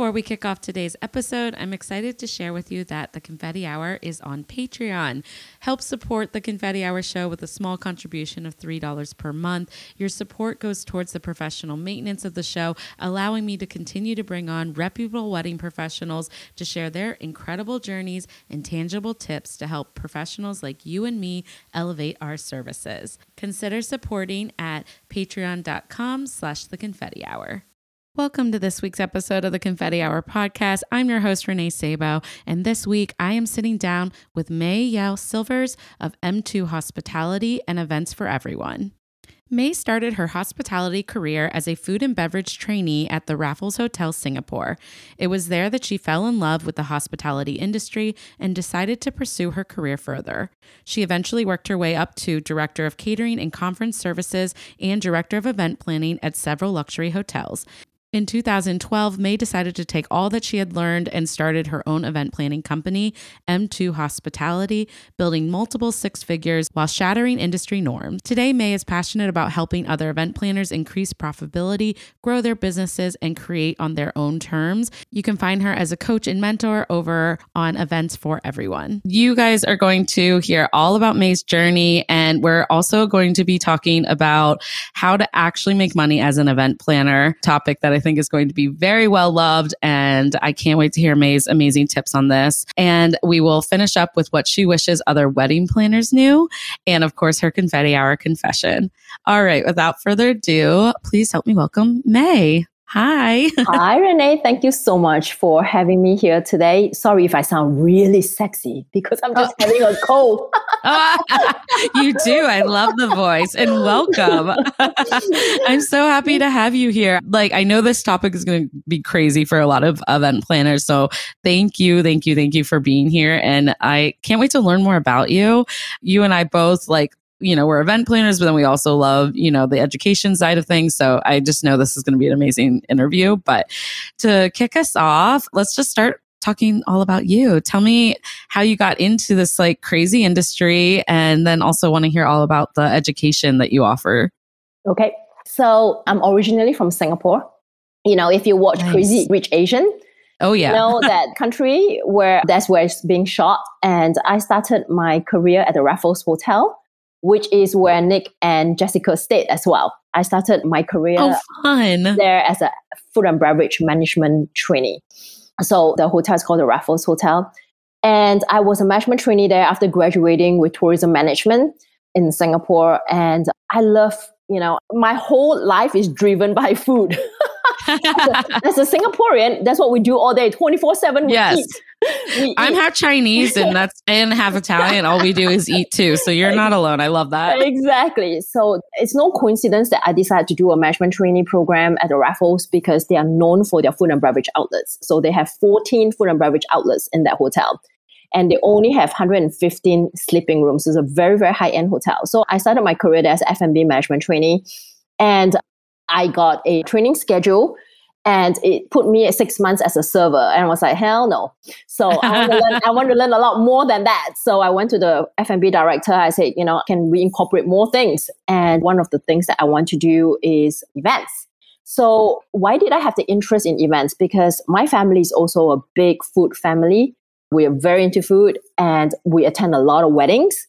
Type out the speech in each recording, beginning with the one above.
Before we kick off today's episode, I'm excited to share with you that the Confetti Hour is on Patreon. Help support the Confetti Hour show with a small contribution of $3 per month. Your support goes towards the professional maintenance of the show, allowing me to continue to bring on reputable wedding professionals to share their incredible journeys and tangible tips to help professionals like you and me elevate our services. Consider supporting at patreon.com slash the confetti hour. Welcome to this week's episode of the Confetti Hour podcast. I'm your host, Renee Sabo, and this week I am sitting down with May Yeo Silvers of M2 Hospitality and Events for Everyone. May started her hospitality career as a food and beverage trainee at the Raffles Hotel Singapore. It was there that she fell in love with the hospitality industry and decided to pursue her career further. She eventually worked her way up to Director of Catering and Conference Services and Director of Event Planning at several luxury hotels. In 2012, May decided to take all that she had learned and started her own event planning company, M2 Hospitality, building multiple six figures while shattering industry norms. Today, May is passionate about helping other event planners increase profitability, grow their businesses, and create on their own terms. You can find her as a coach and mentor over on Events for Everyone. You guys are going to hear all about May's journey, and we're also going to be talking about how to actually make money as an event planner, topic that I I think is going to be very well loved. And I can't wait to hear May's amazing tips on this. And we will finish up with what she wishes other wedding planners knew. And of course, her confetti hour confession. All right. Without further ado, please help me welcome May. Hi. Hi, Renee. Thank you so much for having me here today. Sorry if I sound really sexy because I'm just oh. having a cold. you do. I love the voice and welcome. I'm so happy to have you here. Like, I know this topic is going to be crazy for a lot of event planners. So, thank you, thank you, thank you for being here. And I can't wait to learn more about you. You and I both like you know, we're event planners, but then we also love, you know, the education side of things. So I just know this is going to be an amazing interview. But to kick us off, let's just start talking all about you. Tell me how you got into this like crazy industry and then also want to hear all about the education that you offer. Okay. So I'm originally from Singapore. You know, if you watch nice. Crazy Rich Asian, Oh yeah. You know that country where that's where it's being shot. And I started my career at the Raffles Hotel which is where Nick and Jessica stayed as well. I started my career oh, fun. there as a food and beverage management trainee. So the hotel is called the Raffles Hotel. And I was a management trainee there after graduating with tourism management in Singapore. And I love, you know, my whole life is driven by food. as, a, as, a, Singaporean, that's what we do all day, 24 7. Yes. I'm half Chinese and that's and half Italian. All we do is eat too. So you're not alone. I love that. Exactly. So it's no coincidence that I decided to do a management training program at the Raffles because they are known for their food and beverage outlets. So they have 14 food and beverage outlets in that hotel. And they only have 115 sleeping rooms. It's a very, very high end hotel. So I started my career as F&B management trainee. And I got a training schedule and it put me at six months as a server and I was like hell no. So I want, to learn, I want to learn a lot more than that. So I went to the F&B director. I said you know can we incorporate more things? And one of the things that I want to do is events. So why did I have the interest in events? Because my family is also a big food family. We are very into food and we attend a lot of weddings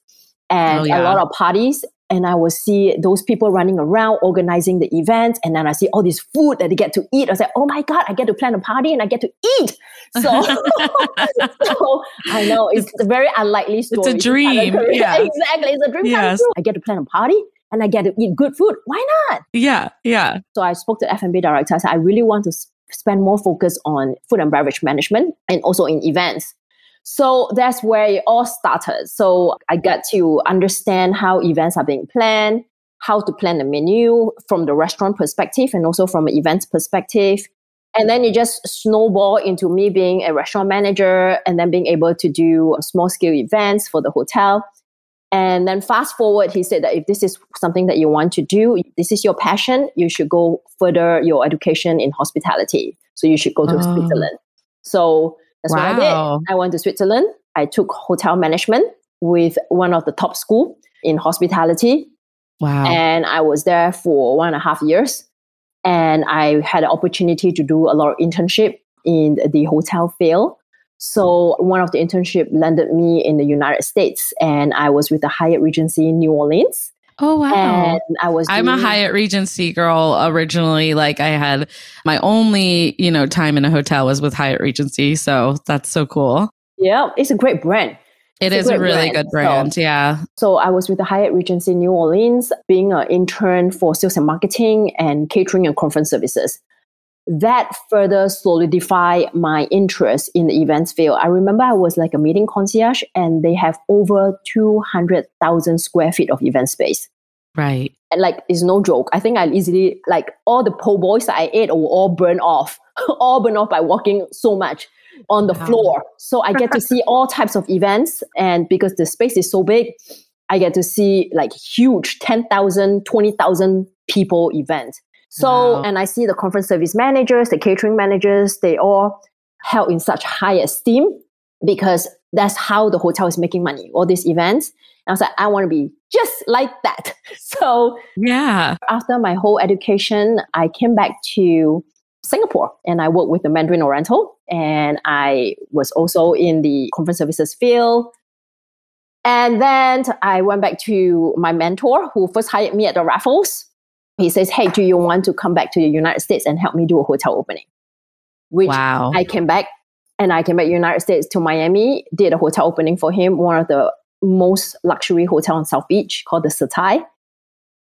and oh, yeah. a lot of parties and I will see those people running around organizing the event, and then I see all this food that they get to eat. I say, "Oh my god, I get to plan a party and I get to eat!" So, so I know it's a very unlikely story. It's a dream. Yeah, exactly. It's a dream. Yes. I get to plan a party and I get to eat good food. Why not? Yeah, yeah. So I spoke to the F&B director. I said, I really want to spend more focus on food and beverage management and also in events. So that's where it all started. So I got to understand how events are being planned, how to plan the menu from the restaurant perspective and also from an events perspective. And then it just snowballed into me being a restaurant manager and then being able to do small scale events for the hotel. And then fast forward, he said that if this is something that you want to do, this is your passion, you should go further your education in hospitality. So you should go to Oh. Switzerland. So that's what I did. I went to Switzerland. I took hotel management with one of the top school in hospitality. Wow. And I was there for one and a half years. And I had an opportunity to do a lot of internship in the hotel field. So one of the internship landed me in the United States, and I was with the Hyatt Regency in New Orleans. Oh wow. And I was. I'm a Hyatt Regency girl originally. Like I had my only, you know, time in a hotel was with Hyatt Regency. So that's so cool. Yeah, it's a great brand. It It's a is a great really brand. good brand. yeah. So I was with the Hyatt Regency New Orleans, being an intern for sales and marketing and catering and conference services. That further solidified my interest in the events field. I remember I was like a meeting concierge, and they have over two hundred thousand square feet of event space. Right. And like, it's no joke. I think I easily like all the po' boys that I ate were all burned off, all burned off by walking so much on the Wow. floor. So I get to see all types of events, and because the space is so big, I get to see like huge 10,000, 20,000 people event. So, Wow. and I see the conference service managers, the catering managers, they all held in such high esteem because that's how the hotel is making money, all these events. And I was like, I want to be just like that. So Yeah. after my whole education, I came back to Singapore and I worked with the Mandarin Oriental and I was also in the conference services field. And then I went back to my mentor who first hired me at the Raffles. He says, Hey, do you want to come back to the United States and help me do a hotel opening? Which wow. I came back and I came back United States to Miami, did a hotel opening for him, one of the most luxury hotel on South Beach called the Setai.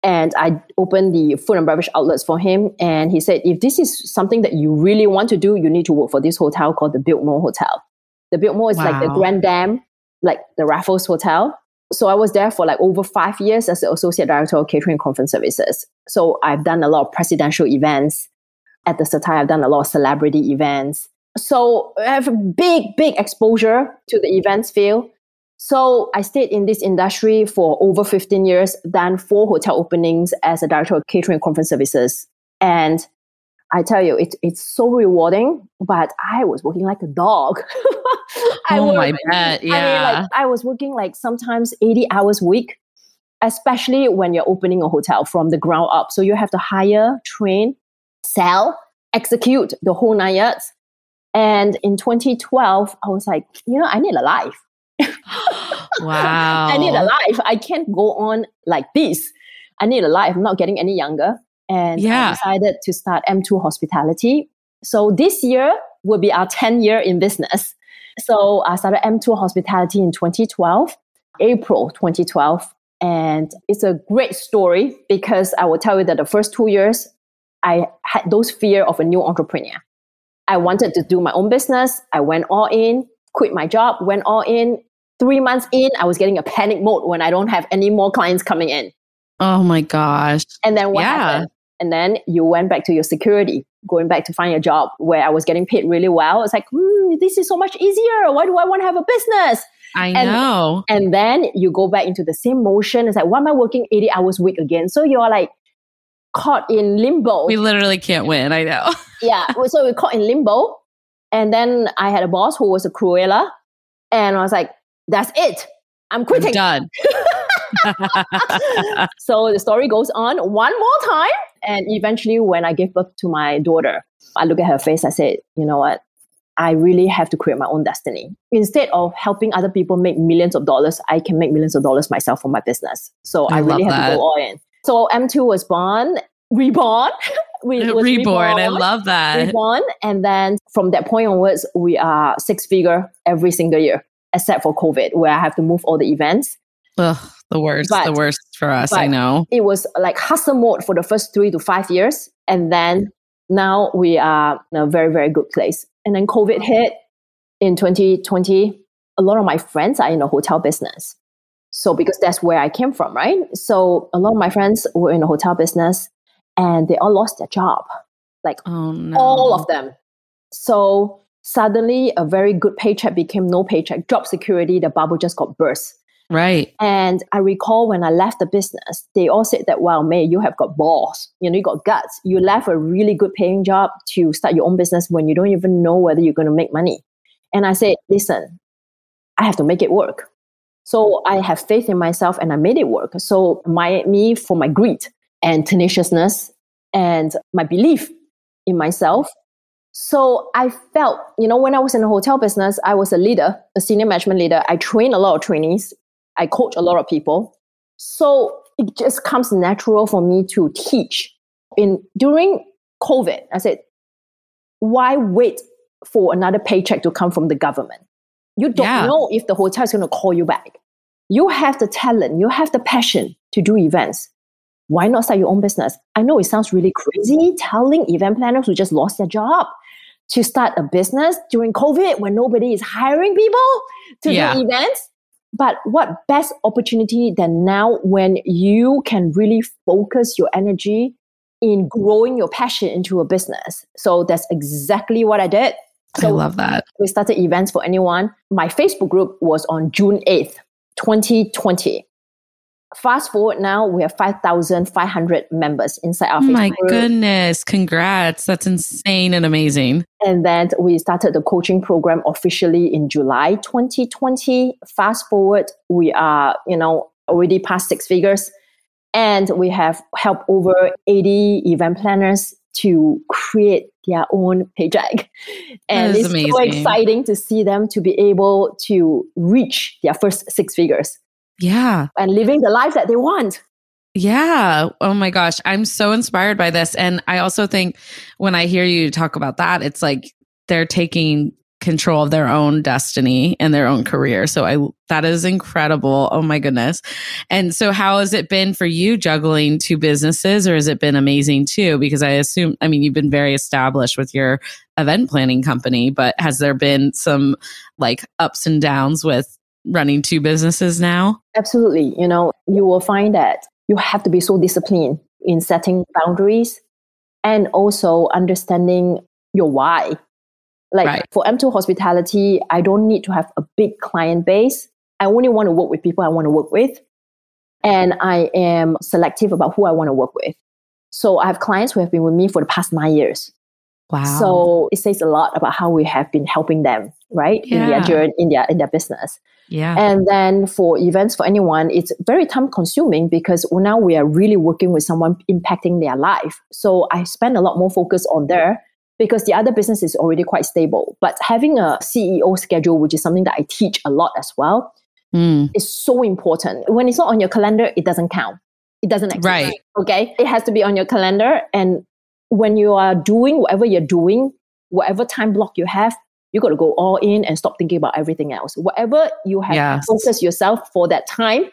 And I opened the food and beverage outlets for him. And he said, if this is something that you really want to do, you need to work for this hotel called the Biltmore Hotel. The Biltmore is like the Grand Dam, like the Raffles Hotel. So I was there for like over five years as the associate director of catering and conference services. So I've done a lot of presidential events at the Setai. I've done a lot of celebrity events. So I have a big, big exposure to the events field. So I stayed in this industry for over 15 years, done four hotel openings as a director of catering and conference services. And I tell you, it, it's so rewarding, but I was working like a dog. I Oh, was- I bet. I mean, Yeah. like I was working like sometimes 80 hours a week, especially when you're opening a hotel from the ground up. So you have to hire, train, sell, execute the whole nine yards. And in 2012, I was like, you know, I need a life. wow. I need a life. I can't go on like this. I need a life. I'm not getting any younger. And uh, Yeah. I decided to start M2 Hospitality. So this year will be our 10 year in business. So I started M2 Hospitality in 2012, April 2012. And it's a great story because I will tell you that the first two years, I had those fear of a new entrepreneur. I wanted to do my own business. I went all in, quit my job, went all in. Three months in, I was getting a panic mode when I don't have any more clients coming in. Oh my gosh. And then what Yeah. happened? And then you went back to your security, going back to find a job where I was getting paid really well. It's like, hmm, this is so much easier. Why do I want to have a business? I And- know. And then you go back into the same motion. It's like, why am I working 80 hours a week again? So you're like caught in limbo. We literally can't win. I know. yeah. So we're caught in limbo. And then I had a boss who was a Cruella. And I was like, that's it. I'm I'm quitting. done. so the story goes on one more time. And eventually, when I gave birth to my daughter, I look at her face. I said, you know what? I really have to create my own destiny. Instead of helping other people make millions of dollars, I can make millions of dollars myself for my business. So I, I really have to go all in. So M2 was born, reborn. we, it was Reborn. I love that. reborn. And then from that point onwards, we are six figure every single year, except for COVID, where I have to move all the events. Ugh, the worst. But- the worst for us. I know. It was like hustle mode for the first three to five years. And then now we are in a very, very good place. And then COVID oh. hit in 2020. A lot of my friends are in the hotel business. So because that's where I came from, right? So a lot of my friends were in the hotel business and they all lost their job. Like Oh no. all of them. So suddenly, a very good paycheck became no paycheck. Job security, the bubble just got burst. Right. And I recall when I left the business, they all said that, wow, May, you have got balls. You know, you got guts. You left a really good paying job to start your own business when you don't even know whether you're going to make money. And I said, listen, I have to make it work. So I have faith in myself and I made it work. So my me for my greed and tenaciousness and my belief in myself. So I felt, you know, when I was in the hotel business, I was a leader, a senior management leader. I trained a lot of trainees. I coach a lot of people. So it just comes natural for me to teach. In during COVID, I said, why wait for another paycheck to come from the government? You don't yeah. know if the hotel is going to call you back. You have the talent, you have the passion to do events. Why not start your own business? I know it sounds really crazy telling event planners who just lost their job to start a business during COVID when nobody is hiring people to yeah. do events. But what best opportunity than now when you can really focus your energy in growing your passion into a business? So that's exactly what I did. So I love that. We started events for anyone. My Facebook group was on June 8th, 2020. Fast forward now, we have 5,500 members inside our oh My group. goodness. Congrats. That's insane and amazing. And then we started the coaching program officially in July 2020. Fast forward, we are, you know, already past six figures. And we have helped over 80 event planners to create their own paycheck. And it's amazing. so exciting to see them to be able to reach their first six figures. Yeah. And living the life that they want. Yeah. Oh my gosh. I'm so inspired by this. And I also think when I hear you talk about that, it's like they're taking control of their own destiny and their own career. So I that is incredible. Oh my goodness. And so how has it been for you juggling two businesses or has it been amazing too because I assume I mean you've been very established with your event planning company, but has there been some like ups and downs with running two businesses now? Absolutely. You know, you will find that you have to be so disciplined in setting boundaries and also understanding your why. Like right. for M2 hospitality, I don't need to have a big client base. I only want to work with people I want to work with. And I am selective about who I want to work with. So I have clients who have been with me for the past nine years. Wow. So it says a lot about how we have been helping them, right? Yeah. In their journey, in their in their business. Yeah. And then for events for anyone, it's very time consuming because now we are really working with someone impacting their life. So I spend a lot more focus on there because the other business is already quite stable. But having a CEO schedule, which is something that I teach a lot as well, mm. is so important. When it's not on your calendar, it doesn't count. It doesn't exist. Right. Okay. It has to be on your calendar. And when you are doing whatever you're doing, whatever time block you have, you got to go all in and stop thinking about everything else. Whatever you have yes. focus yourself for that time,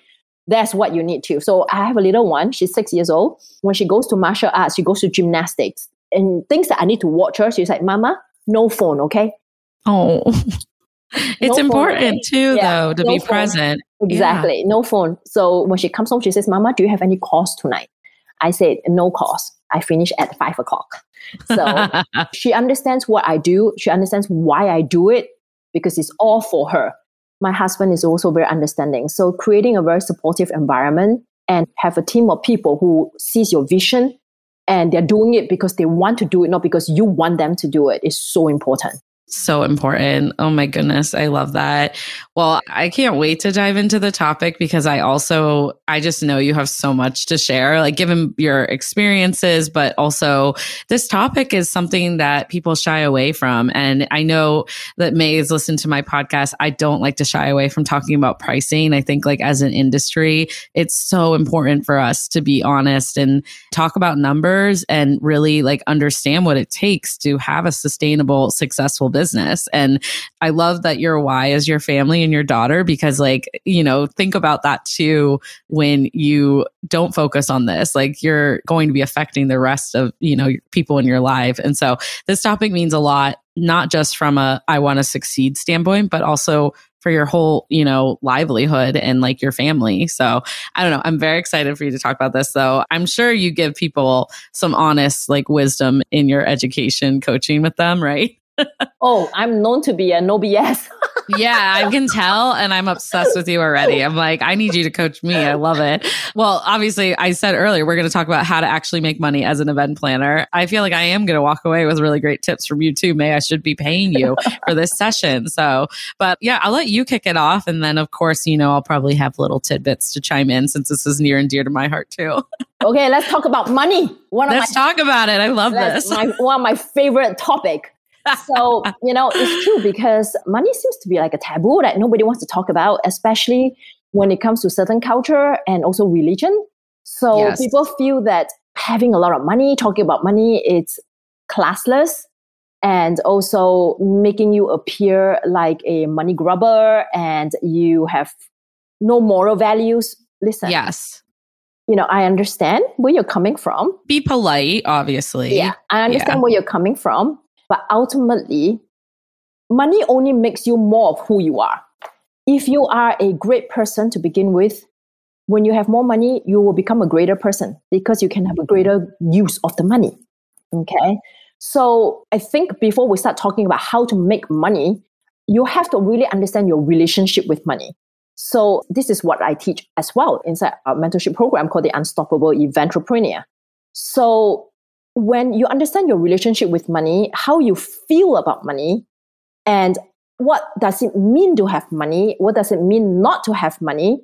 that's what you need to. So I have a little one. She's six years old. When she goes to martial arts, she goes to gymnastics and things that I need to watch her. She's like, Mama, no phone, okay? Oh, it's no important phone, okay? too, yeah, though, to no be phone. present. Exactly, yeah. no phone. So when she comes home, she says, Mama, do you have any calls tonight? I said, no calls. I finish at five o'clock. So she understands what I do. She understands why I do it because it's all for her. My husband is also very understanding. So creating a very supportive environment and have a team of people who sees your vision and they're doing it because they want to do it, not because you want them to do it is so important. So important. Oh my goodness. I love that. Well, I can't wait to dive into the topic because I also, I just know you have so much to share, like given your experiences, but also this topic is something that people shy away from. And I know that May has listened to my podcast. I don't like to shy away from talking about pricing. I think like as an industry, it's so important for us to be honest and talk about numbers and really like understand what it takes to have a sustainable, successful business. And I love that your why is your family and your daughter because, like, you know, think about that too when you don't focus on this. Like, you're going to be affecting the rest of, you know, people in your life. And so this topic means a lot, not just from a I want to succeed standpoint, but also for your whole, you know, livelihood and like your family. So I don't know. I'm very excited for you to talk about this though. I'm sure you give people some honest like wisdom in your education coaching with them, right? Oh, I'm known to be a no BS. yeah, I can tell. And I'm obsessed with you already. I'm like, I need you to coach me. I love it. Well, obviously, I said earlier, we're going to talk about how to actually make money as an event planner. I feel like I am going to walk away with really great tips from you too. May I should be paying you for this session. So, but yeah, I'll let you kick it off. And then, of course, you know, I'll probably have little tidbits to chime in since this is near and dear to my heart too. okay, let's talk about money. One let's my, talk about it. I love this. My, one of my favorite topic so, you know, it's true because money seems to be like a taboo that nobody wants to talk about, especially when it comes to certain culture and also religion. So yes. people feel that having a lot of money, talking about money, it's classless and also making you appear like a money grubber and you have no moral values. Listen. Yes. You know, I understand where you're coming from. Be polite, obviously. Yeah, I understand yeah. where you're coming from. But ultimately, money only makes you more of who you are. If you are a great person to begin with, when you have more money, you will become a greater person because you can have a greater use of the money. Okay. So I think before we start talking about how to make money, you have to really understand your relationship with money. So this is what I teach as well inside our mentorship program called the Unstoppable Entrepreneur. So when you understand your relationship with money, how you feel about money, and what does it mean to have money, what does it mean not to have money,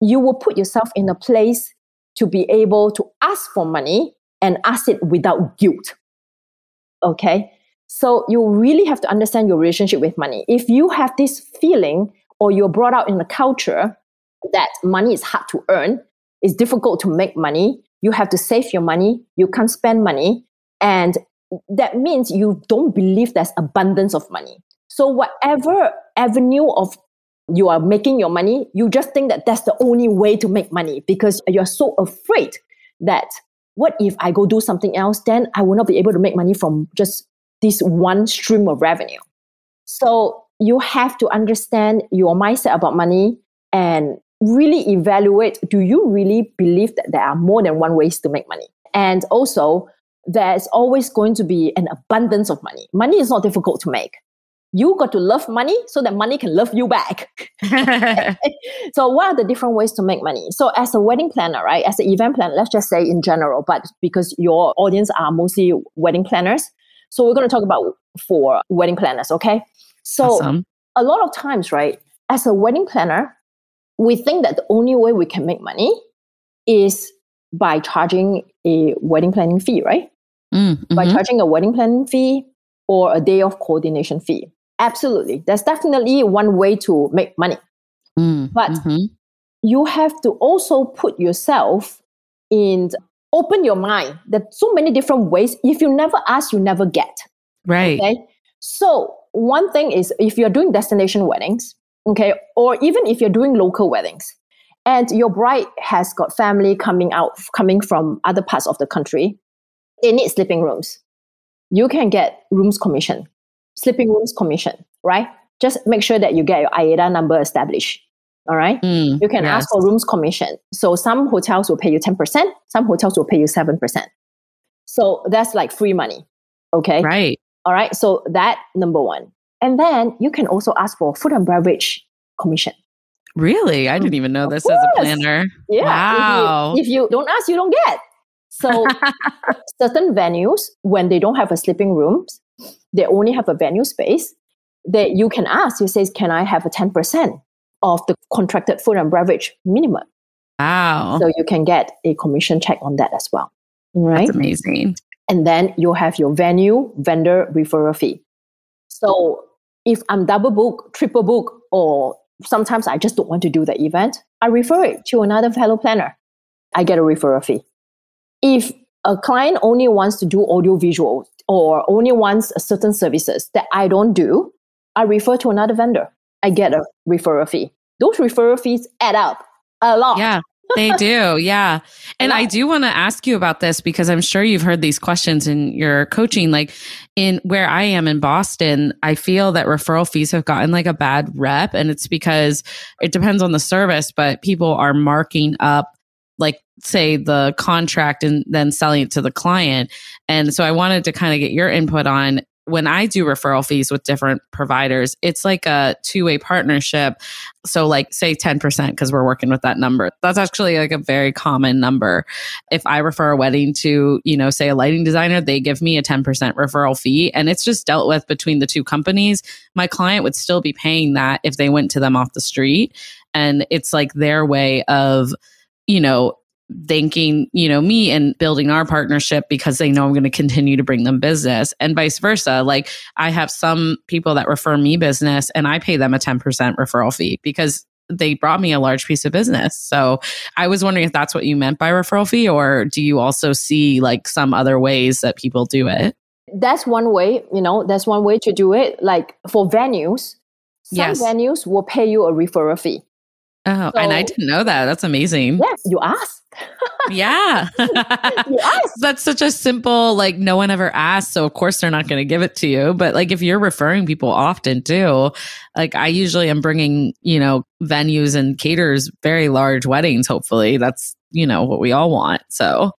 you will put yourself in a place to be able to ask for money and ask it without guilt. Okay? So you really have to understand your relationship with money. If you have this feeling or you're brought out in a culture that money is hard to earn, it's difficult to make money, you have to save your money, you can't spend money, and that means you don't believe there's abundance of money. So whatever avenue of you are making your money, you just think that that's the only way to make money because you're so afraid that what if I go do something else, then I will not be able to make money from just this one stream of revenue. So you have to understand your mindset about money and really evaluate do you really believe that there are more than one ways to make money? And also, there's always going to be an abundance of money. Money is not difficult to make. You got to love money so that money can love you back. so, what are the different ways to make money? So, as a wedding planner, right, as an event planner, let's just say in general, but because your audience are mostly wedding planners, so we're going to talk about for wedding planners, okay? So, awesome. a lot of times, right, as a wedding planner, we think that the only way we can make money is by charging a wedding planning fee, right? Mm, mm-hmm. By charging a wedding planning fee or a day of coordination fee. Absolutely. That's definitely one way to make money. Mm, but mm-hmm. you have to also put yourself in, open your mind. There's so many different ways. If you never ask, you never get. Right. Okay. So, one thing is if you're doing destination weddings, okay, or even if you're doing local weddings, and your bride has got family coming out, coming from other parts of the country, they need sleeping rooms. You can get rooms commission, sleeping rooms commission, right? Just make sure that you get your IATA number established. All right. Mm, you can yes. ask for rooms commission. So some hotels will pay you 10%, some hotels will pay you 7%. So that's like free money. Okay. Right. All right. So that number one. And then you can also ask for food and beverage commission. Really? I didn't mm. even know this as a planner. Yeah. Wow. If you, if you don't ask, you don't get. So certain venues, when they don't have a sleeping rooms, they only have a venue space, that you can ask, you say, can I have a 10% of the contracted food and beverage minimum? Wow. So you can get a commission check on that as well. Right? That's amazing. And then you have your venue vendor referral fee. So if I'm double book, triple book, or sometimes I just don't want to do the event, I refer it to another fellow planner. I get a referral fee. If a client only wants to do audio visual or only wants certain services that I don't do, I refer to another vendor. I get a referral fee. Those referral fees add up a lot. Yeah they do. Yeah. And I do want to ask you about this because I'm sure you've heard these questions in your coaching. Like in where I am in Boston, I feel that referral fees have gotten like a bad rep. And it's because it depends on the service, but people are marking up like say the contract and then selling it to the client. And so I wanted to kind of get your input on when I do referral fees with different providers, it's like a two way partnership. So, like, say 10%, because we're working with that number. That's actually like a very common number. If I refer a wedding to, you know, say a lighting designer, they give me a 10% referral fee and it's just dealt with between the two companies. My client would still be paying that if they went to them off the street. And it's like their way of, you know, thanking you know me and building our partnership because they know i'm going to continue to bring them business and vice versa. Like i have some people that refer me business and i pay them a 10% referral fee because they brought me a large piece of business. So i was wondering if that's what you meant by referral fee or do you also see like some other ways that people do it? That's one way you know that's one way to do it like for venues. Some Yes. venues will pay you a referral fee oh and i didn't know that. That's amazing. Yes you ask yeah. You ask that's such a simple like no one ever asked so of course they're not going to give it to you. But like if you're referring people often too like i usually am bringing you know venues and caterers very large weddings hopefully. That's you know what we all want so.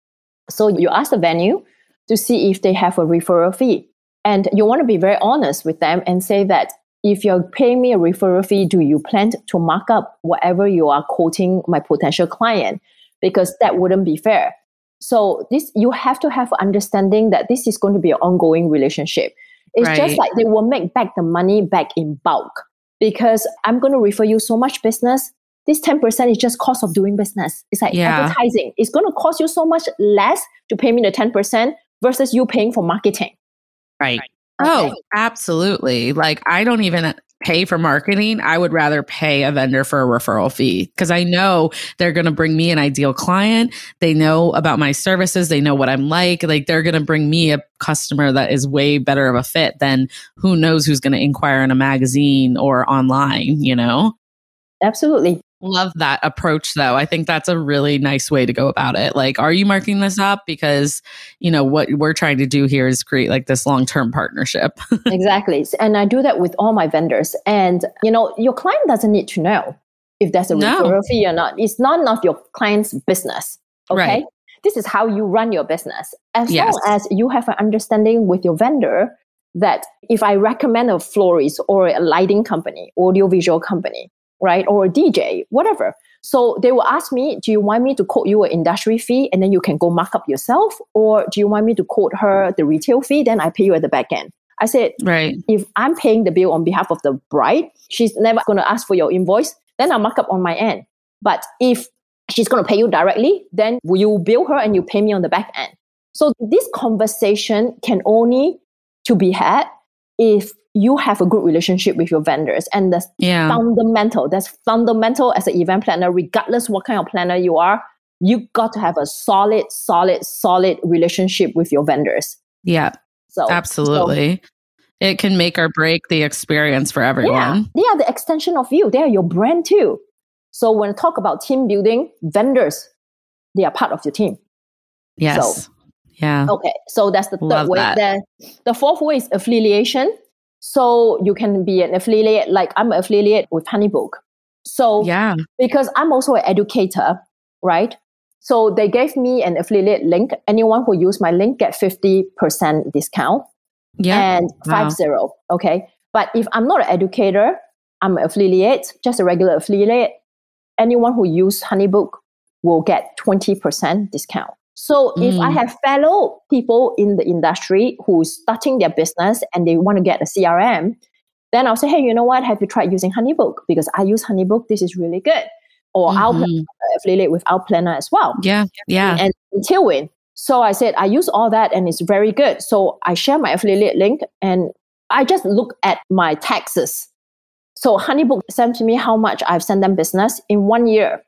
So you ask the venue to see if they have a referral fee. And you want to be very honest with them and say that if you're paying me a referral fee, do you plan to mark up whatever you are quoting my potential client? Because that wouldn't be fair. So this you have to have understanding that this is going to be an ongoing relationship. It's Right. just like they will make back the money back in bulk because I'm going to refer you so much business. This 10% is just cost of doing business. It's like Yeah. advertising. It's going to cost you so much less to pay me the 10% versus you paying for marketing. right. Oh absolutely. Like i don't even pay for marketing. I would rather pay a vendor for a referral fee because i know they're going to bring me an ideal client. They know about my services. They know what i'm like. Like they're going to bring me a customer that is way better of a fit than who knows who's going to inquire in a magazine or online you know? Absolutely. Love that approach though i think that's a really nice way to go about it like are you marking this up because you know what we're trying to do here is create like this long-term partnership exactly. And I do that with all my vendors. And, you know, your client doesn't need to know if there's a No. referral fee or not. It's none of your client's business. Okay. Right. This is how you run your business. As Yes. long as you have an understanding with your vendor that if I recommend a florist or a lighting company, audiovisual company, right, or a DJ, whatever. So they will ask me, do you want me to quote you an industry fee and then you can go mark up yourself? Or do you want me to quote her the retail fee? Then I pay you at the back end. I said, right if I'm paying the bill on behalf of the bride, she's never going to ask for your invoice, then I'll mark up on my end. But if she's going to pay you directly, then will you bill her and you pay me on the back end? So this conversation can only to be had if you have a good relationship with your vendors. And that's yeah fundamental. That's fundamental as an event planner, regardless what kind of planner you are. You got to have a solid, solid, solid relationship with your vendors. yeah So so- Absolutely. it can make or break the experience for everyone Yeah, they are the extension of you. They are your brand too. So when I talk about team building, vendors, they are part of your team. Yes. yeah. Okay, so that's the third Love way. that. The, the fourth way is affiliation. So you can be an affiliate, like I'm an affiliate with Honeybook. So Yeah. because I'm also an educator, right? So they gave me an affiliate link. Anyone who use my link get 50% discount Yeah. and Wow. five zero. Okay. But if I'm not an educator, I'm an affiliate, just a regular affiliate, anyone who use Honeybook will get 20% discount. So if I Mm. have fellow people in the industry who's starting their business and they want to get a CRM, then I'll say, hey, you know what? Have you tried using Honeybook? Because I use Honeybook. This is really good. Or I'll Mhm. affiliate with Aisle Planner as well Yeah. Yeah. and Tailwind. So I said, I use all that and it's very good. So I share my affiliate link and I just look at my taxes. So Honeybook sent to me how much I've sent them business in one year.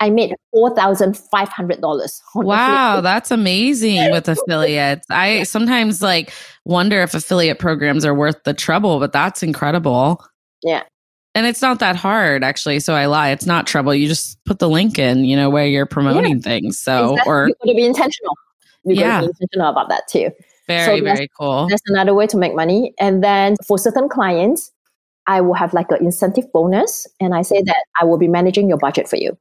I made four thousand five hundred dollars. Wow, that's amazing with affiliates. I sometimes like wonder if affiliate programs are worth the trouble, but that's incredible. Yeah. And it's not that hard actually, so I lie. It's not trouble. You just put the link in, you know, where you're promoting things. So or you got to be intentional. You got Yeah. to be intentional about that too. very, that's- very cool. That's another way to make money. And then for certain clients, I will have like an incentive bonus. And I say that I will be managing your budget for you,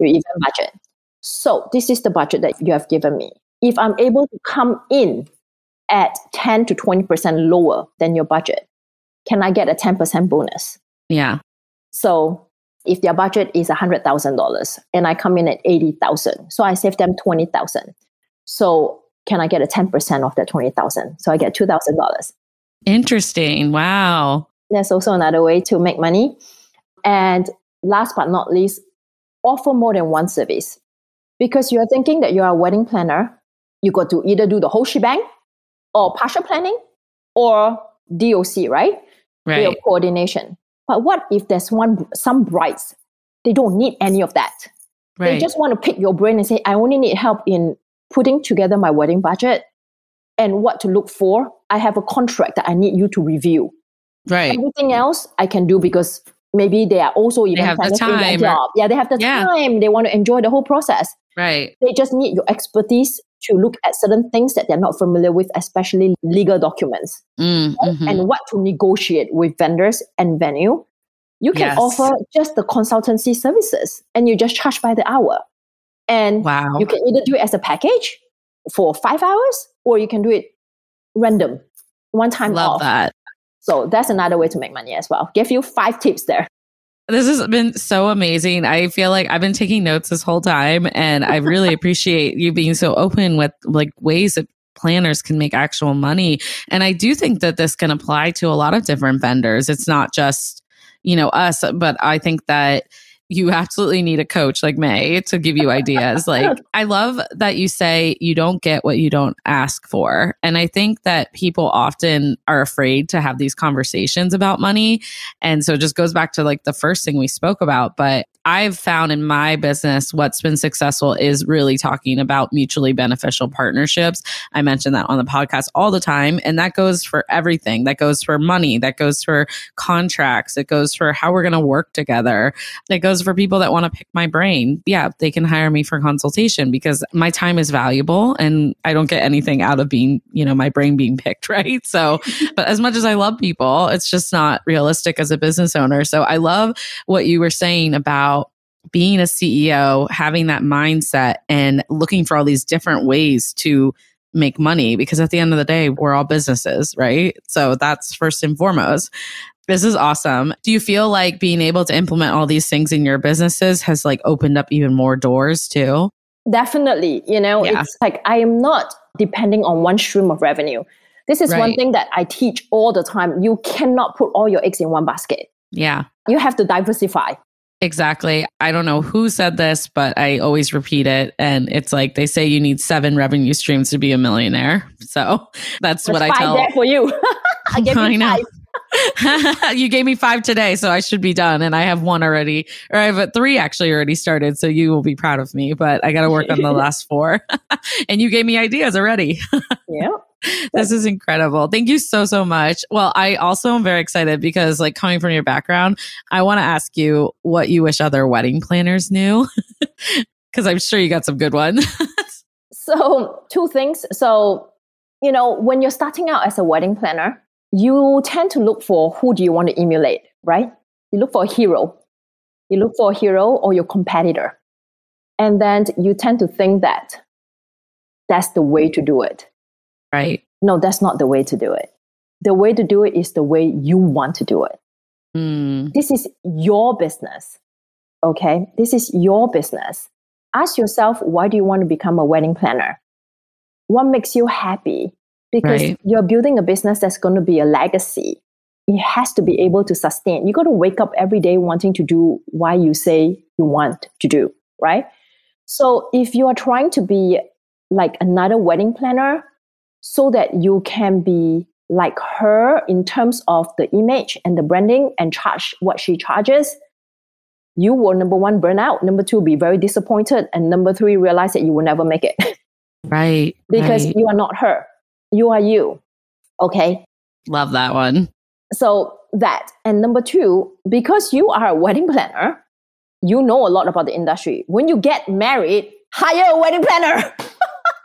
your event budget. So this is the budget that you have given me. If I'm able to come in at 10 to 20% lower than your budget, can I get a 10% bonus? Yeah. So if their budget is $100,000 and I come in at 80,000, so I save them 20,000. So can I get a 10% of that 20,000? So I get $2,000. Interesting. Wow. That's also another way to make money. And last but not least, offer more than one service. Because you're thinking that you're a wedding planner, you got to either do the whole shebang or partial planning or DOC, right? Right. Your coordination. But what if there's one some brides, they don't need any of that. Right. They just want to pick your brain and say, I only need help in putting together my wedding budget and what to look for. I have a contract that I need you to review. right. Everything else I can do because maybe they are also even have the planners in their time job. Yeah, they have the Yeah. time. They want to enjoy the whole process. Right. They just need your expertise to look at certain things that they're not familiar with, especially legal documents Mm, mhm. and what to negotiate with vendors and venue. You can Yes. offer just the consultancy services and you just charge by the hour. And wow. you can either do it as a package for five hours or you can do it random, one time Love off. that. So that's another way to make money as well. Give you five tips there. This has been so amazing. I feel like I've been taking notes this whole time and I really appreciate you being so open with like ways that planners can make actual money. And I do think that this can apply to a lot of different vendors. It's not just, you know, us, but I think that you absolutely need a coach like May to give you ideas. like, I love that you say you don't get what you don't ask for. And I think that people often are afraid to have these conversations about money. And so it just goes back to like the first thing we spoke about. But I've found in my business what's been successful is really talking about mutually beneficial partnerships. I mention that on the podcast all the time. And that goes for everything. That goes for money, that goes for contracts, it goes for how we're going to work together. It goes for people that want to pick my brain. Yeah, they can hire me for consultation because my time is valuable and I don't get anything out of being, you know, my brain being picked, right? So, but as much as I love people, it's just not realistic as a business owner. So I love what you were saying about being a CEO, having that mindset and looking for all these different ways to make money because at the end of the day, we're all businesses, right? So that's first and foremost. This is awesome. Do you feel like being able to implement all these things in your businesses has like opened up even more doors too? Definitely. You know, Yeah. it's like I am not depending on one stream of revenue. This is one thing that I teach all the time. You cannot put all your eggs in one basket. Yeah. You have to diversify. Exactly. I don't know who said this, but I always repeat it. And it's like they say you need seven revenue streams to be a millionaire. So that's what I tell. there for you. I you I know. you gave me five today, so I should be done. And I have one already, or I have three actually already started. So you will be proud of me, but I got to work on the last four. and you gave me ideas already. Yeah. this is incredible. Thank you so, so much. Well, I also am very excited because, like, coming from your background, I want to ask you what you wish other wedding planners knew. Because I'm sure you got some good ones. So, two things. So, you know, when you're starting out as a wedding planner, you tend to look for who do you want to emulate, right? You look for a hero. You look for a hero or your competitor. And then you tend to think that that's the way to do it. right. No, that's not the way to do it. The way to do it is the way you want to do it. Mm, This is your business. Okay? This is your business. Ask yourself, why do you want to become a wedding planner? What makes you happy? Because Right. you're building a business that's going to be a legacy. It has to be able to sustain. You got to wake up every day wanting to do why you say you want to do, right? So if you are trying to be like another wedding planner so that you can be like her in terms of the image and the branding and charge what she charges, you will number one burn out, number two be very disappointed, and number three realize that you will never make it right. because right. you are not her, you are you. Okay, Love that one. so that and number two, because you are a wedding planner, you know a lot about the industry. When you get married, hire a wedding planner.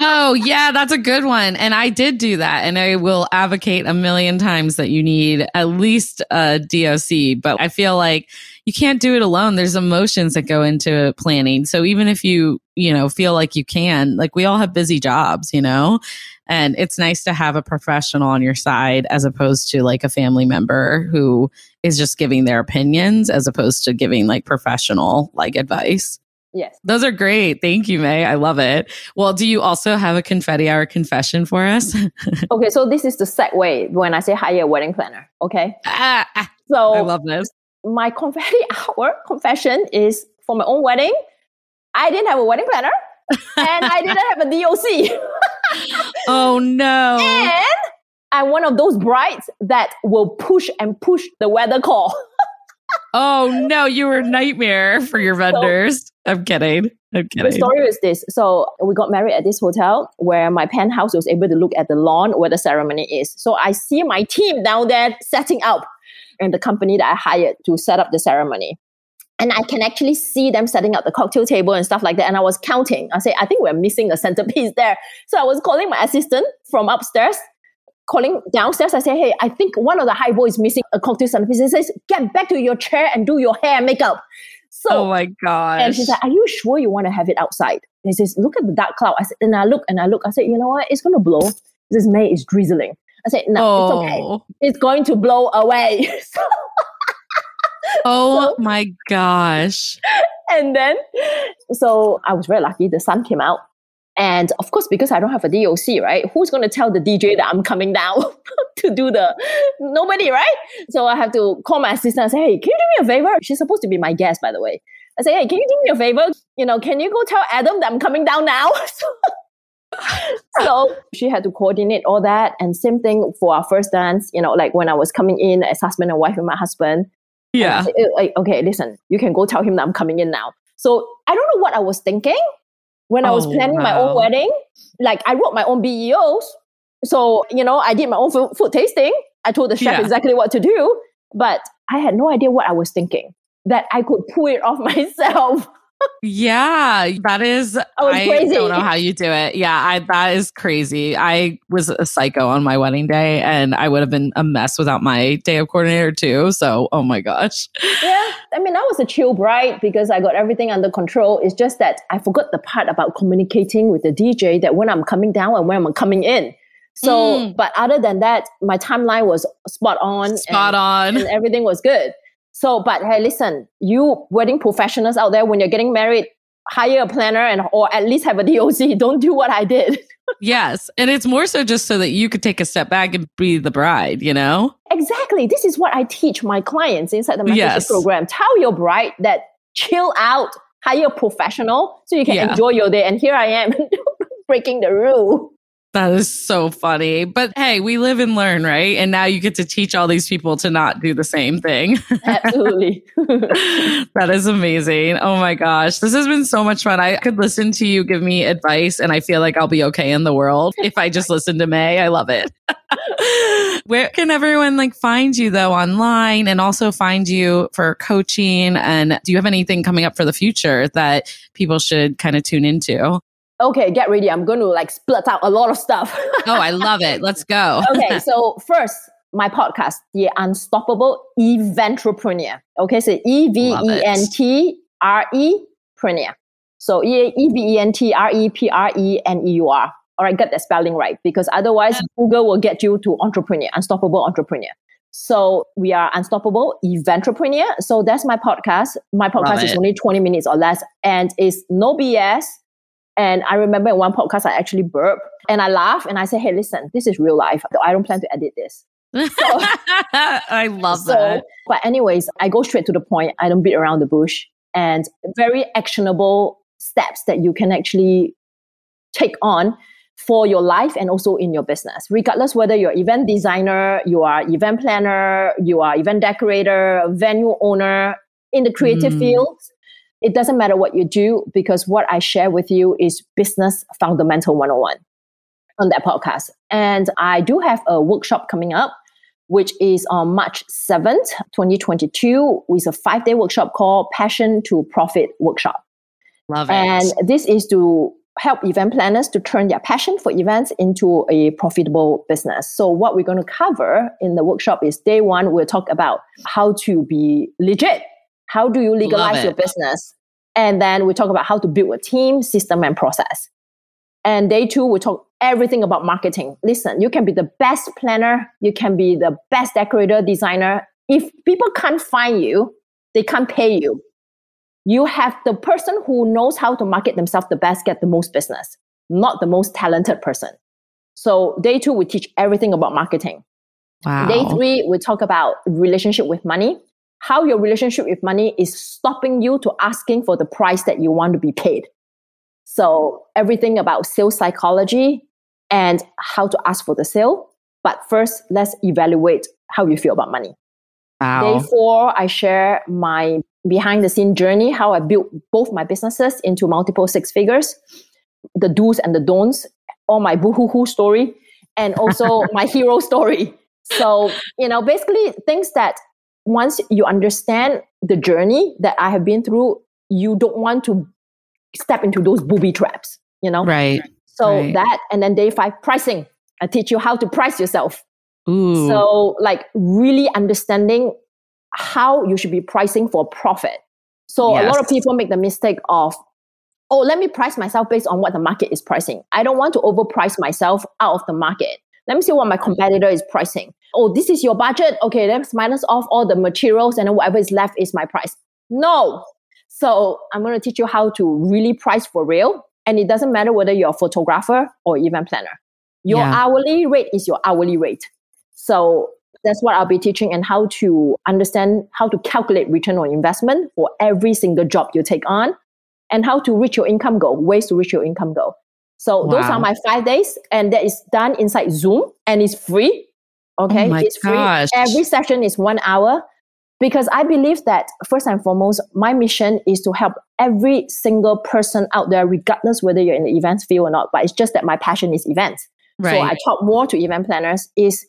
Oh, yeah, that's a good one. And I did do that. And I will advocate a million times that you need at least a DOC. But I feel like you can't do it alone. There's emotions that go into planning. So even if you, you know, feel like you can, like we all have busy jobs, you know, And it's nice to have a professional on your side as opposed to like a family member who is just giving their opinions as opposed to giving like professional like advice. Yes. Those are great. Thank you, May. I love it. Well, do you also have a confetti hour confession for us? okay, so this is the segue when I say hire a wedding planner. Okay. ah, ah, So I love this. my confetti hour confession is for my own wedding. I didn't have a wedding planner and I didn't have a DOC. Oh no. and I'm one of those brides that will push and push the weather call. Oh no, you were a nightmare for your vendors. I'm kidding. I'm kidding. the story is this. So we got married at this hotel where my penthouse was able to look at the lawn where the ceremony is. So I see my team down there setting up and the company that I hired to set up the ceremony. And I can actually see them setting up the cocktail table and stuff like that. And I was counting. I say, I think we're missing a centerpiece there. So I was calling my assistant from upstairs, calling downstairs. I say, hey, I think one of the high boys missing a cocktail centerpiece. He says, get back to your chair and do your hair and makeup. So oh my gosh. and she's like, Are you sure you want to have it outside? And he says, Look at the dark cloud. I said, and I look and I look. I said, you know what? It's gonna blow. This May is drizzling. I said, No, it's okay. oh, It's going to blow away. So- oh So- my gosh. and then so I was very lucky. The sun came out. And of course, because I don't have a DOC, right? Who's going to tell the DJ that I'm coming down to do the nobody, right? So I have to call my assistant and say, Hey, can you do me a favor? She's supposed to be my guest, by the way. I say, Hey, can you do me a favor? You know, can you go tell Adam that I'm coming down now? so she had to coordinate all that. And same thing for our first dance, you know, like when I was coming in as husband and wife with my husband. Yeah. "Eh, like, okay, listen, you can go tell him that I'm coming in now. So I don't know what I was thinking when I was Oh, planning my own wedding. Like I wrote my own BEOs. So, you know, I did my own food, food tasting. I told the chef Yeah. exactly what to do, but I had no idea what I was thinking that I could pull it off myself. Yeah, that is. I was crazy. don't know how you do it. Yeah, I that is crazy. I was a psycho on my wedding day, and I would have been a mess without my day of coordinator too. So, oh my gosh. yeah. I mean, I was a chill bride because I got everything under control. It's just that I forgot the part about communicating with the DJ that when I'm coming down and when I'm coming in. So, Mm. but other than that, my timeline was spot on. Spot and, on. and everything was good. So, but hey, listen, you wedding professionals out there, when you're getting married, hire a planner and or at least have a DOC. Don't do what I did. Yes, and it's more so just so that you could take a step back and be the bride. You know. exactly. This is what I teach my clients inside the mentorship Yes. program. Tell your bride that chill out, hire a professional so you can Yeah. enjoy your day. And here I am breaking the rule. That is so funny. But hey, we live and learn, right? And now you get to teach all these people to not do the same thing. Absolutely. that is amazing. Oh my gosh. This has been so much fun. I could listen to you give me advice and I feel like I'll be okay in the world if I just listen to May. I love it. Where can everyone like find you though online and also find you for coaching? And do you have anything coming up for the future that people should kind of tune into? Okay, get ready. I'm going to like split out a lot of stuff. Oh, I love it. Let's go. okay, so first, my podcast, The Unstoppable Eventrepreneur. Okay, so E V E N T R E Preneur. So E E V E N T R E P R E N E U R. All right, get that spelling right because otherwise Google will get you to entrepreneur, unstoppable entrepreneur. So we are unstoppable eventrepreneur. So that's my podcast. My podcast is it. only 20 minutes or less and it's no BS. And I remember in one podcast, I actually burp and I laugh and I say, hey, listen, this is real life. I don't plan to edit this. I love So, that. but anyways, I go straight to the point. I don't beat around the bush and very actionable steps that you can actually take on for your life and also in your business. Regardless whether you're event designer, you are event planner, you are event decorator, venue owner in the creative Mm. fields, it doesn't matter what you do because what I share with you is business fundamental 101 on that podcast. And I do have a workshop coming up which is on March 7th, 2022, with a five day workshop called Passion to Profit Workshop. Love it. And this is to help event planners to turn their passion for events into a profitable business. So, what we're going to cover in the workshop is day one, we'll talk about how to be legit. How do you legalize your business? And then we talk about how to build a team, system, and process. And day two, we talk everything about marketing. Listen, you can be the best planner, you can be the best decorator, designer. If people can't find you, they can't pay you. You have the person who knows how to market themselves the best get the most business, not the most talented person. So day two, we teach everything about marketing. Wow. Day three, we talk about relationship with money, how your relationship with money is stopping you to asking for the price that you want to be paid. So everything about sales psychology and how to ask for the sale. But first, let's evaluate how you feel about money. Wow. Day four, I share my behind the scene journey, how I built both my businesses into multiple six figures, the do's and the don'ts, all my boo-hoo-hoo story, and also my hero story. So, you know, basically things that once you understand the journey that I have been through, you don't want to step into those booby traps, you know? Right. So right. that, and then day five, pricing. I teach you how to price yourself. Ooh. So, like, really understanding how you should be pricing for profit. So, a lot of people make the mistake of, oh, let me price myself based on what the market is pricing. I don't want to overprice myself out of the market. Let me see what my competitor is pricing. Oh, this is your budget. Okay, let's minus off all the materials and then whatever is left is my price. No. So, I'm going to teach you how to really price for real. And it doesn't matter whether you're a photographer or event planner. Your Yeah. hourly rate is your hourly rate. So that's what I'll be teaching and how to understand how to calculate return on investment for every single job you take on and how to reach your income goal, ways to reach your income goal. So those are my five days and that is done inside Zoom and it's free. Oh okay. Oh my it's free. Every session is one hour because I believe that first and foremost, my mission is to help every single person out there, regardless whether you're in the events field or not. But it's just that my passion is events. right. So I talk more to event planners is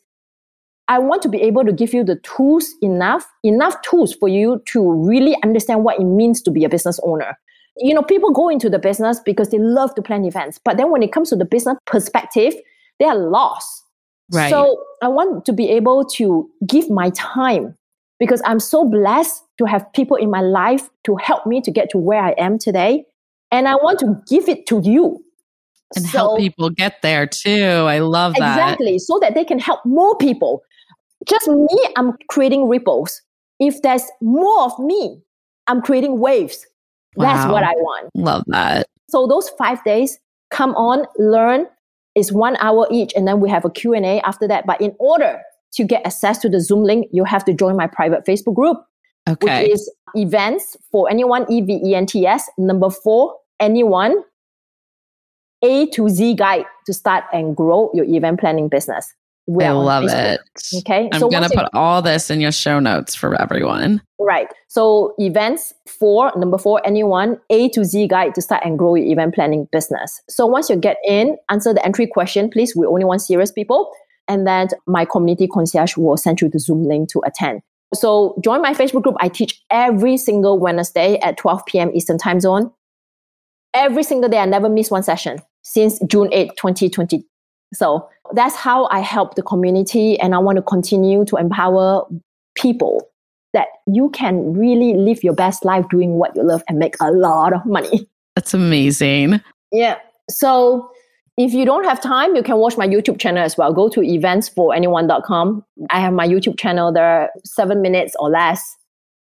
I want to be able to give you the tools enough, enough tools for you to really understand what it means to be a business owner. You know, people go into the business because they love to plan events, but then when it comes to the business perspective, they are lost. Right. So I want to be able to give my time because I'm so blessed to have people in my life to help me to get to where I am today. And I want to give it to you. and So- help people get there too. I love that. Exactly. So that they can help more people. Just me, I'm creating ripples. If there's more of me, I'm creating waves. That's what I want. Love that. So those five days, come on, learn. It's one hour each, and then we have a Q&A after that. But in order to get access to the Zoom link, you have to join my private Facebook group, Okay. which is events for anyone, E V E N T S. Number four, anyone, A to Z guide to start and grow your event planning business. I love it. Okay. I'm so going to put all this in your show notes for everyone. Right. So events four, number four, anyone, A to Z guide to start and grow your event planning business. So once you get in, answer the entry question, please. We only want serious people. And then my community concierge will send you the Zoom link to attend. So join my Facebook group. I teach every single Wednesday at 12 p.m. Eastern time zone. Every single day. I never miss one session since June 8, 2020. So that's how I help the community. And I want to continue to empower people that you can really live your best life doing what you love and make a lot of money. That's amazing. Yeah. So if you don't have time, you can watch my YouTube channel as well. Go to events4anyone.com. I have my YouTube channel there, seven minutes or less.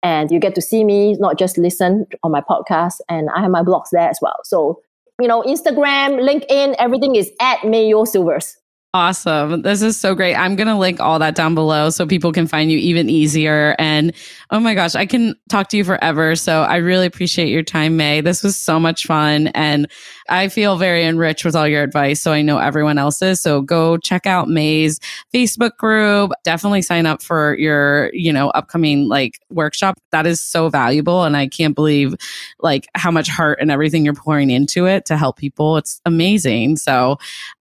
And you get to see me, not just listen on my podcast. And I have my blogs there as well. So, you know, Instagram, LinkedIn, everything is at May Yeo Silvers. Awesome. This is so great. I'm going to link all that down below so people can find you even easier. And oh my gosh, I can talk to you forever. So I really appreciate your time, May. This was so much fun. And I feel very enriched with all your advice. So I know everyone else is. So go check out May's Facebook group. Definitely sign up for your, you know, upcoming like workshop. That is so valuable. And I can't believe like how much heart and everything you're pouring into it to help people. It's amazing. So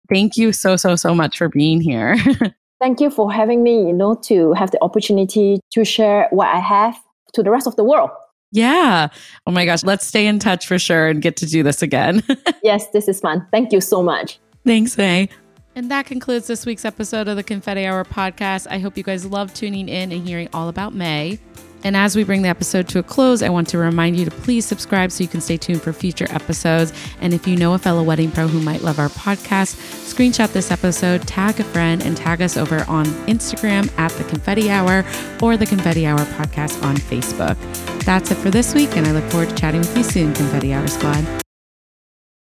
thank you so, so, so much for being here. Thank you for having me, you know, to have the opportunity to share what I have to the rest of the world. yeah. Oh my gosh. Let's stay in touch for sure and get to do this again. Yes, this is fun. Thank you so much. Thanks, May. And that concludes this week's episode of the Confetti Hour podcast. I hope you guys love tuning in and hearing all about May. And as we bring the episode to a close, I want to remind you to please subscribe so you can stay tuned for future episodes. And if you know a fellow wedding pro who might love our podcast, screenshot this episode, tag a friend, and tag us over on Instagram at the Confetti Hour or the Confetti Hour podcast on Facebook. That's it for this week, and I look forward to chatting with you soon, Confetti Hour Squad.